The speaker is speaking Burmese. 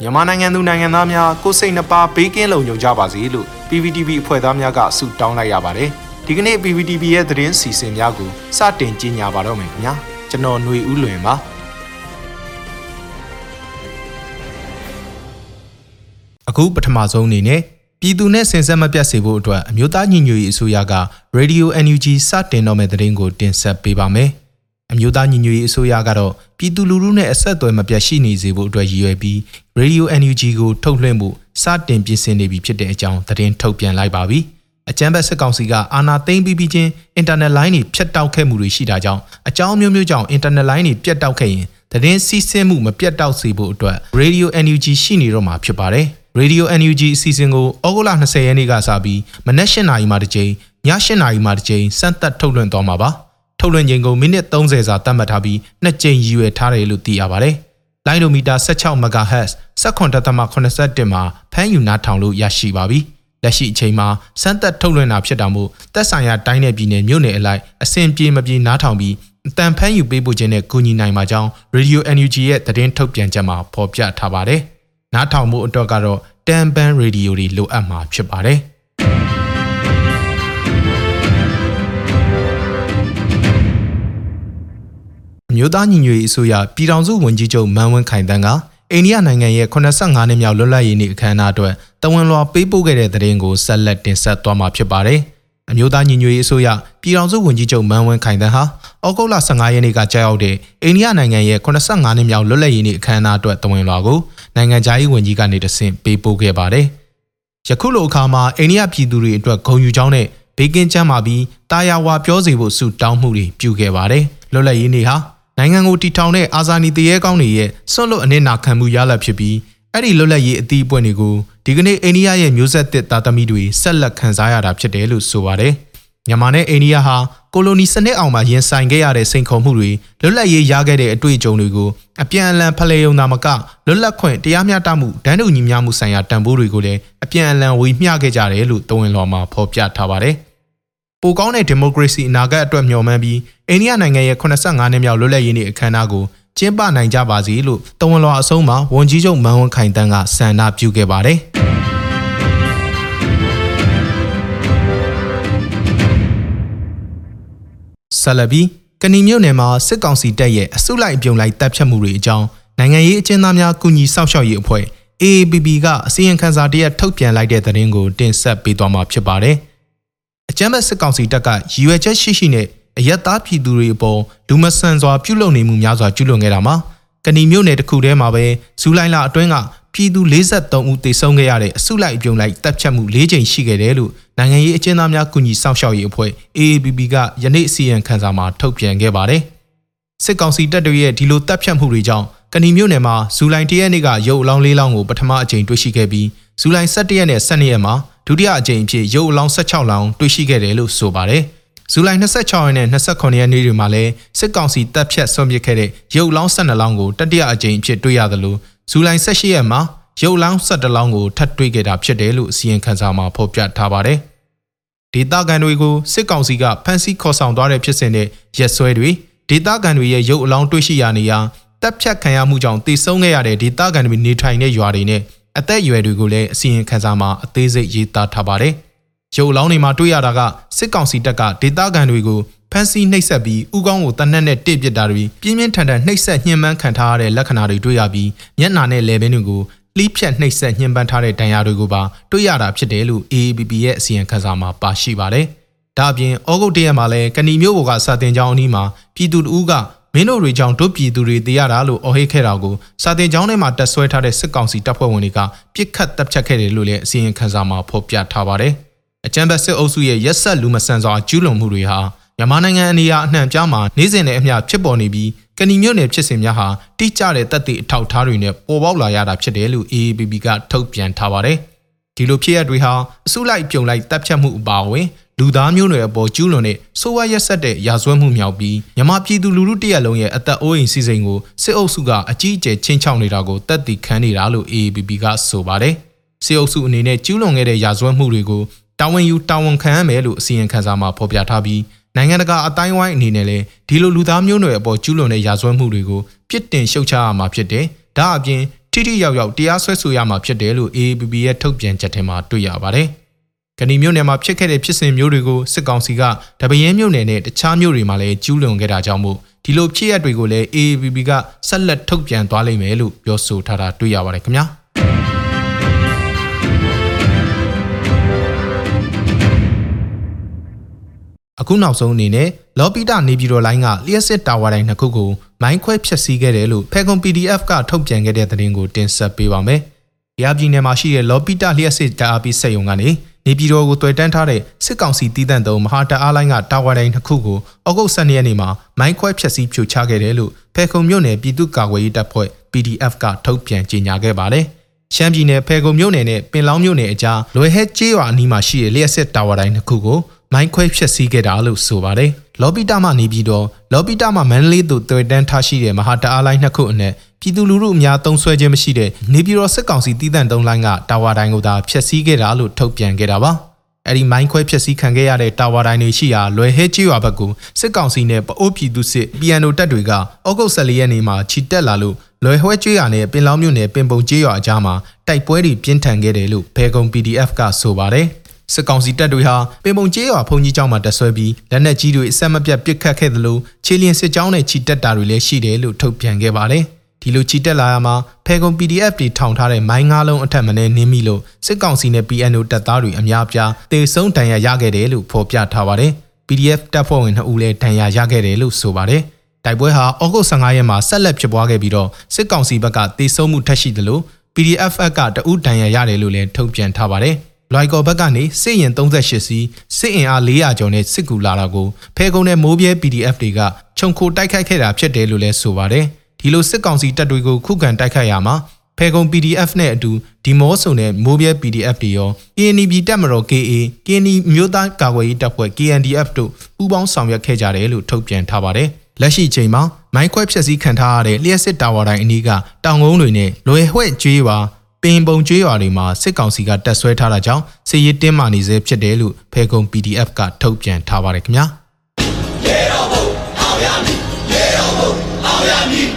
မြန်မာနိုင်ငံသူနိုင်ငံသားများကိုယ်စိတ်နှပါဘေးကင်းလုံခြုံကြပါစေလို့ PPTV အဖွဲ့သားများကဆုတောင်းလိုက်ရပါတယ်ဒီကနေ့ PPTV ရဲ့သတင်းစီစဉ်များကိုစတင်ကြီးညာပါတော့မယ်ခင်ဗျာကျွန်တော်ຫນွေဦးလွင်ပါအခုပထမဆုံးအနေနဲ့ပြည်သူနဲ့ဆင်ဆက်မပြတ်စေဖို့အတွက်အမျိုးသားညီညွတ်ရေးအစိုးရက Radio NUG စတင်တော့မယ့်သတင်းကိုတင်ဆက်ပေးပါမယ်။ အမျိုးသားညီညွတ်ရေးအစိုးရကတော့ပြည်သူလူထုနဲ့အဆက်အသွယ်မပြတ်ရှိနေစေဖို့အတွက်ရည်ရွယ်ပြီး Radio NUG ကိုထုတ်လွှင့်မှုစတင်ပြင်ဆင်နေပြီဖြစ်တဲ့အကြောင်းသတင်းထုတ်ပြန်လိုက်ပါပြီ။အကြမ်းဖက်စစ်ကောင်စီကအာဏာသိမ်းပြီးပြီးချင်းအင်တာနက်လိုင်းတွေဖြတ်တောက်ခဲ့မှုတွေရှိတာကြောင့်အကြောင်းမျိုးမျိုးကြောင့်အင်တာနက်လိုင်းတွေပြတ်တောက်ခဲ့ရင်သတင်းစီးဆင်းမှုမပြတ်တောက်စေဖို့အတွက် Radio NUG ရှိနေတော့မှာဖြစ်ပါတယ်။ Radio NUG အစီအစဉ်ကိုဩဂုတ်လ20ရက်နေ့ကစပြီးမနက်၈နာရီမှတစ်ကြိမ်ည8နာရီမှတစ်ကြိမ်စမ်းသပ်ထုတ်လွှင့်သွားမှာပါ ထုတ်လွှင့်ချိန်ကိုမိနစ်30စာသတ်မှတ်ထားပြီးနှစ်ကြိမ်ရည်ရွယ်ထားတယ်လို့သိရပါတယ်လိုင်းဒိုမီတာ16 MHz 17.81မှာဖမ်းယူနားထောင်လို့ရရှိပါပြီလက်ရှိအချိန်မှာစမ်းသပ်ထုတ်လွှင့်တာဖြစ်တာမို့သက်ဆိုင်ရာတိုင်းနယ်ပြည်နယ်မြို့နယ်အလိုက်အဆင်ပြေမပြေနားထောင်ပြီးအတန်ဖမ်းယူပေးဖို့ခြင်းနဲ့ကူညီနိုင်မှာကြောင်း Radio NUG ရဲ့သတင်းထုတ်ပြန်ချက်မှာဖော်ပြထားပါတယ်နားထောင်မှုအတွက်ကတော့တန်ပန်းရေဒီယိုတွေလိုအပ်မှာဖြစ်ပါတယ် မျိုးသားညီညွတ်ရေးအစိုးရပြည်ထောင်စုဝန်ကြီးချုပ်မန်ဝင်းခိုင်တန်းကအိန္ဒိယနိုင်ငံရဲ့85နှစ်မြောက်လွတ်လပ်ရေးနေ့အခမ်းအနားအတွက်တဝန်လွှာပေးပို့ခဲ့တဲ့သတင်းကိုဆက်လက်တင်ဆက်သွားမှာဖြစ်ပါတယ်။အမျိုးသားညီညွတ်ရေးအစိုးရပြည်ထောင်စုဝန်ကြီးချုပ်မန်ဝင်းခိုင်တန်းဟာဩဂုတ်လ15ရက်နေ့ကကြာရောက်တဲ့အိန္ဒိယနိုင်ငံရဲ့85နှစ်မြောက်လွတ်လပ်ရေးနေ့အခမ်းအနားအတွက်တဝန်လွှာကိုနိုင်ငံခြားရေးဝန်ကြီးကနေတဆင့်ပေးပို့ခဲ့ပါတယ်။ယခုလိုအခါမှာအိန္ဒိယပြည်သူတွေအတွက်ဂုဏ်ယူကြောင်းနဲ့ဘေးကင်းချမ်းသာပြီးတာယာဝါပြောစေဖို့ဆုတောင်းမှုတွေပြုခဲ့ပါတယ်။လွတ်လပ်ရေးနေ့ဟာ နိုင်ငံကိုတီထောင်တဲ့အာဇာနည်တရေကောင်းတွေရဲ့ဆွန့်လွတ်အနစ်နာခံမှုရလဒ်ဖြစ်ပြီးအဲ့ဒီလွတ်လပ်ရေးအသီးအပွင့်တွေကိုဒီကနေ့အိန္ဒိယရဲ့မျိုးဆက်သစ်သားသမီးတွေဆက်လက်ခံစားရတာဖြစ်တယ်လို့ဆိုပါတယ်။မြန်မာနဲ့အိန္ဒိယဟာကိုလိုနီစနစ်အောင်မှာရင်ဆိုင်ခဲ့ရတဲ့စိန်ခေါ်မှုတွေလွတ်လပ်ရေးရခဲ့တဲ့အတွေ့အကြုံတွေကိုအပြန်အလှန်ဖလှယ်ယုံသာမကလွတ်လပ်ခွင့်တရားမျှတမှုဒန်းတူညီမျှမှုဆိုင်ရာတန်ဖိုးတွေကိုလည်းအပြန်အလှန်ဝေမျှခဲ့ကြတယ်လို့တဝန်လော်မှာဖော်ပြထားပါတယ်။ပိုကောင်းတဲ့ဒီမိုကရေစီအနာဂတ်အတွက်မျှော်မှန်းပြီး အိန္ဒိယနိုင်ငံရဲ့85နှစ်မြောက်လွတ်လပ်ရေးနေ့အခမ်းအနားကိုကျင်းပနိုင်ကြပါစေလို့တဝန်လွှာအဆုံးမှာဝန်ကြီးချုပ်မန်ဝန်းခိုင်တန်းကဆန္ဒပြုခဲ့ပါတယ်ဆလဘီကဏီမြို့နယ်မှာစစ်ကောင်စီတပ်ရဲ့အစုလိုက်အပြုံလိုက်တပ်ဖြတ်မှုတွေအကြောင်းနိုင်ငံရေးအကျဉ်းသားများကူညီစောင့်ရှောက်ရေးအဖွဲ့ AAPP ကအစည်းအဝေးခန်းစာတရက်ထုတ်ပြန်လိုက်တဲ့သတင်းကိုတင်ဆက်ပေးသွားမှာဖြစ်ပါတယ်။အကြမ်းဖက်စစ်ကောင်စီတပ်ကရည်ရွယ်ချက်ရှိရှိနဲ့ အယက်သားပြည်သူတွေအပေါ်လူမဆန်စွာပြုလုပ်နေမှုများစွာကျူးလွန်ခဲ့တာမှာကဏီမြို့နယ်တစ်ခုထဲမှာပဲဇူလိုင်လအတွင်းကပြည်သူ43ဦးသေဆုံးခဲ့ရတဲ့အစုလိုက်အပြုံလိုက်တပ်ဖြတ်မှု၄ကြိမ်ရှိခဲ့တယ်လို့နိုင်ငံရေးအကျဉ်းသားများကူညီစောင့်ရှောက်ရေးအဖွဲ့ AABB ကယနေ့အစည်းအဝေးခန်းစာမှာထုတ်ပြန်ခဲ့ပါတယ်။စစ်ကောင်စီတပ်တွေရဲ့ဒီလိုတပ်ဖြတ်မှုတွေကြောင့်ကဏီမြို့နယ်မှာဇူလိုင်၁ရက်နေ့ကရုပ်အလောင်း၄လောင်းကိုပထမအကြိမ်တွေ့ရှိခဲ့ပြီးဇူလိုင်၁၁ရက်နဲ့၁၂ရက်မှာဒုတိယအကြိမ်အဖြစ်ရုပ်အလောင်း16လောင်းတွေ့ရှိခဲ့တယ်လို့ဆိုပါတယ်။ ဇူလိုင်26ရက်နဲ့29ရက်နေ့တွေမှာလည်းစစ်ကောင်စီတပ်ဖြတ်ဆွန့်ပစ်ခဲ့တဲ့ရုပ်အလောင်း12လောင်းကိုတတိယအကြိမ်အဖြစ်တွေ့ရသလိုဇူလိုင်18ရက်မှာရုပ်အလောင်း17လောင်းကိုထပ်တွေ့ခဲ့တာဖြစ်တယ်လို့အစီရင်ခံစာမှာဖော်ပြထားပါတယ်။ဒေတာကန်တွေကိုစစ်ကောင်စီကဖမ်းဆီးခေါ်ဆောင်သွားတဲ့ဖြစ်စဉ်နဲ့ရက်စွဲတွေဒေတာကန်တွေရဲ့ရုပ်အလောင်းတွေ့ရှိရနေရာတပ်ဖြတ်ခံရမှုကြောင့်တည်ဆုံခဲ့ရတဲ့ဒေတာကန်တွေနေထိုင်တဲ့ရွာတွေနဲ့အသက်အရွယ်တွေကိုလည်းအစီရင်ခံစာမှာအသေးစိတ်ရေးသားထားပါတယ်။ ရုပ်လောင်းတွေမှာတွေ့ရတာကစစ်ကောင်စီတပ်ကဒေသခံတွေကိုဖမ်းဆီးနှိပ်စက်ပြီးဥကောင်းကိုတနက်နဲ့တစ်ပစ်တာတွေပြင်းပြင်းထန်ထန်နှိပ်စက်ညှဉ်းပန်းခံထားရတဲ့လက္ခဏာတွေတွေ့ရပြီးမျက်နှာနဲ့လည်ပင်းတွေကိုလှီးဖြတ်နှိပ်စက်ညှဉ်းပန်းထားတဲ့ဒဏ်ရာတွေကိုပါတွေ့ရတာဖြစ်တယ်လို့ AABB ရဲ့အစီရင်ခံစာမှာပါရှိပါတယ်။ဒါအပြင်ဩဂုတ်တရက်မှာလည်းကဏီမျိုးဘော်ကစာတင်ကြောင်းအနီးမှာပြည်သူတို့ကမင်းတို့တွေကြောင့်တို့ပြည်သူတွေတရားတာလို့အော်ဟစ်ခဲ့တာကိုစာတင်ကျောင်းထဲမှာတက်ဆွဲထားတဲ့စစ်ကောင်စီတပ်ဖွဲ့ဝင်တွေကပြစ်ခတ်တပ်ဖြတ်ခဲ့တယ်လို့လည်းအစီရင်ခံစာမှာဖော်ပြထားပါတယ်။ အကြမ်းဖက်စစ်အုပ်စုရဲ့ရက်ဆက်လူမဆန်စွာကျူးလွန်မှုတွေဟာမြန်မာနိုင်ငံအနေအအနှံ့ပြားမှာနေ့စဉ်နဲ့အမျှဖြစ်ပေါ်နေပြီးကဏီမြို့နယ်ဖြစ်စဉ်များဟာတိကျတဲ့တပ်တွေအထောက်ထားတွေနဲ့ပေါ်ပေါက်လာရတာဖြစ်တယ်လို့ AABB ကထုတ်ပြန်ထားပါတယ်။ဒီလိုဖြစ်ရပ်တွေဟာအစုလိုက်ပြုံလိုက်တပ်ဖြတ်မှုအပါအဝင်လူသားမျိုးနွယ်အပေါ်ကျူးလွန်တဲ့ဆိုးဝါးရက်ဆက်တဲ့ရာဇဝတ်မှုမြောက်ပြီးမြန်မာပြည်သူလူထုတရက်လုံးရဲ့အသက်အိုးအိမ်စီစဉ်ကိုစစ်အုပ်စုကအကြီးအကျယ်ချင်းချောက်နေတာကိုတက်တည်ခန်းနေတာလို့ AABB ကဆိုပါတယ်။စစ်အုပ်စုအနေနဲ့ကျူးလွန်ခဲ့တဲ့ရာဇဝတ်မှုတွေကို တာဝန်ယူတာဝန်ခံရမယ်လို့အစီရင်ခံစာမှာဖော်ပြထားပြီးနိုင်ငံတကာအတိုင်းဝိုင်းအနေနဲ့လည်းဒီလိုလူသားမျိုးနွယ်အပေါ်ကျူးလွန်တဲ့ရာဇဝတ်မှုတွေကိုပြစ်တင်ရှုတ်ချရမှာဖြစ်တယ်။ဒါအပြင်ဒထိထိရောက်ရောက်တရားစွဲဆိုရမှာဖြစ်တယ်လို့ AAPP ရဲ့ထုတ်ပြန်ချက်ထဲမှာတွေ့ရပါတယ်။ကဏီမြို့နယ်မှာဖြစ်ခဲ့တဲ့ဖြစ်စဉ်မျိုးတွေကိုစစ်ကောင်စီကတပင်းမြို့နယ်နဲ့တခြားမြို့တွေမှာလည်းကျူးလွန်ခဲ့တာကြောင့်မို့ဒီလိုဖြစ်ရပ်တွေကိုလည်း AAPP ကဆက်လက်ထုတ်ပြန်သွားလိမ့်မယ်လို့ပြောဆိုထားတာတွေ့ရပါတယ်ခင်ဗျာ။ အခုနောက်ဆုံးအနေနဲ့လော်ပီတာနေပြည်တော်လိုင်းကလျှက်စစ်တာဝါတိုင်းနှစ်ခုကိုမိုင်းခွဲဖျက်ဆီးခဲ့တယ်လို့ဖဲကွန် PDF ကထုတ်ပြန်ခဲ့တဲ့သတင်းကိုတင်ဆက်ပေးပါမယ်။ရပြည်နယ်မှာရှိတဲ့လော်ပီတာလျှက်စစ်တာအပိစက်ယုံကနေနေပြည်တော်ကိုတွေ့တန်းထားတဲ့စစ်ကောင်စီတည်တံ့သောမဟာတအားလိုင်းကတာဝါတိုင်းနှစ်ခုကိုဩဂုတ်12ရက်နေ့မှာမိုင်းခွဲဖျက်ဆီးဖြိုချခဲ့တယ်လို့ဖဲကွန်မြို့နယ်ပြည်သူ့ကာကွယ်ရေးတပ်ဖွဲ့ PDF ကထုတ်ပြန်ကြေညာခဲ့ပါတယ်။ရှမ်းပြည်နယ်ဖဲကုံမြို့နယ်နဲ့ပင်လောင်းမြို့နယ်အကြားလွယ်ဟဲကျေးရွာအနီးမှာရှိတဲ့လျှက်စစ်တာဝါတိုင်းတစ်ခုကို မိုင်းခွဲဖျက်ဆီးခဲ့တာလို့ဆိုပါတယ်။လော်ပီတာမှနေပြီးတော့လော်ပီတာမှမန္တလေးသို့တွေ့တန်းထားရှိတဲ့မဟာတအားလိုင်းနှစ်ခုအနက်ပြည်သူလူထုအများသုံးဆွဲခြင်းမရှိတဲ့နေပြည်တော်စစ်ကောင်စီတည်တံ့သုံးလိုင်းကတာဝါတိုင်းကိုသာဖျက်ဆီးခဲ့တာလို့ထုတ်ပြန်ခဲ့တာပါ။အဲ့ဒီမိုင်းခွဲဖျက်ဆီးခံခဲ့ရတဲ့တာဝါတိုင်းတွေရှိရာလွယ်ဟဲကျွာဘက်ကိုစစ်ကောင်စီနဲ့ပအိုးပြည်သူစစ် PNO တပ်တွေကဩဂုတ်14ရက်နေ့မှာခြိတက်လာလို့လွယ်ဟွဲကျွာနဲ့ပင်လောင်းမြို့နယ်ပင်ပုံကျွာအကြားမှာတိုက်ပွဲတွေပြင်းထန်ခဲ့တယ်လို့ဘဲကုံ PDF ကဆိုပါတယ်။ စစ်ကောင်စီတပ်တွေဟာပင်ပုံကျေးရွာဖုန်ကြီးကျောင်းမှာတက်ဆွဲပြီးလက်နက်ကြီးတွေအဆက်မပြတ်ပစ်ခတ်ခဲ့သလိုခြေလျင်စစ်ကြောင်းနဲ့ချီတက်တာတွေလည်းရှိတယ်လို့ထုတ်ပြန်ခဲ့ပါတယ်။ဒီလိုချီတက်လာရမှာဖဲကုံ PDF တွေထောင်ထားတဲ့မိုင်းငါးလုံးအထက်မနဲ့နင်းမိလို့စစ်ကောင်စီနဲ့ PNO တပ်သားတွေအများပြားတေဆုံးဒဏ်ရာရခဲ့တယ်လို့ဖော်ပြထားပါတယ်။ PDF တပ်ဖွဲ့ဝင်2ဦးလည်းဒဏ်ရာရခဲ့တယ်လို့ဆိုပါတယ်။တိုက်ပွဲဟာဩဂုတ်15ရက်မှာဆက်လက်ဖြစ်ပွားခဲ့ပြီးတော့စစ်ကောင်စီဘက်ကတေဆုံးမှုထပ်ရှိသလို PDF ကတအူးဒဏ်ရာရတယ်လို့လည်းထုတ်ပြန်ထားပါတယ်။ လွိုင်ကော်ဘက်ကနေစစ်ရင်38စီးစစ်အင်အား400ကျော်နဲ့စစ်ကူလာတာကိုဖဲကုန်းနဲ့မိုးပြဲ PDF တွေကခြုံခိုတိုက်ခိုက်ခဲ့တာဖြစ်တယ်လို့လည်းဆိုပါတယ်။ဒီလိုစစ်ကောင်စီတပ်တွေကိုခုခံတိုက်ခိုက်ရမှာဖဲကုံ PDF နဲ့အတူဒီမောဆုံနဲ့မိုးပြဲ PDF တွေရော KNB တပ်မတော် KA KNI မြို့သားကာကွယ်ရေးတပ်ဖွဲ့ KNDF တို့ပူးပေါင်းဆောင်ရွက်ခဲ့ကြတယ်လို့ထုတ်ပြန်ထားပါတယ်။လက်ရှိချိန်မှာမိုင်းခွဲဖျက်ဆီးခံထားရတဲ့လျှက်စစ်တာဝါတိုင်းအနီးကတောင်ကုန်းတွေနဲ့လွယ်ဟွဲ့ကျွေးရွာ ပင်ပုံကျွေးရွာတွေမှာစစ်ကောင်စီကတပ်ဆွဲထားတာကြောင့်စစ်ရေးတင်းမာနေစေဖြစ်တယ်လို့ဖဲကုံ PDF ကထုတ်ပြန်ထားပါတယ်ခင်ဗျာ။ရေတော်ဘုံအောင်ရမည်ရေတော်ဘုံအောင်ရမည်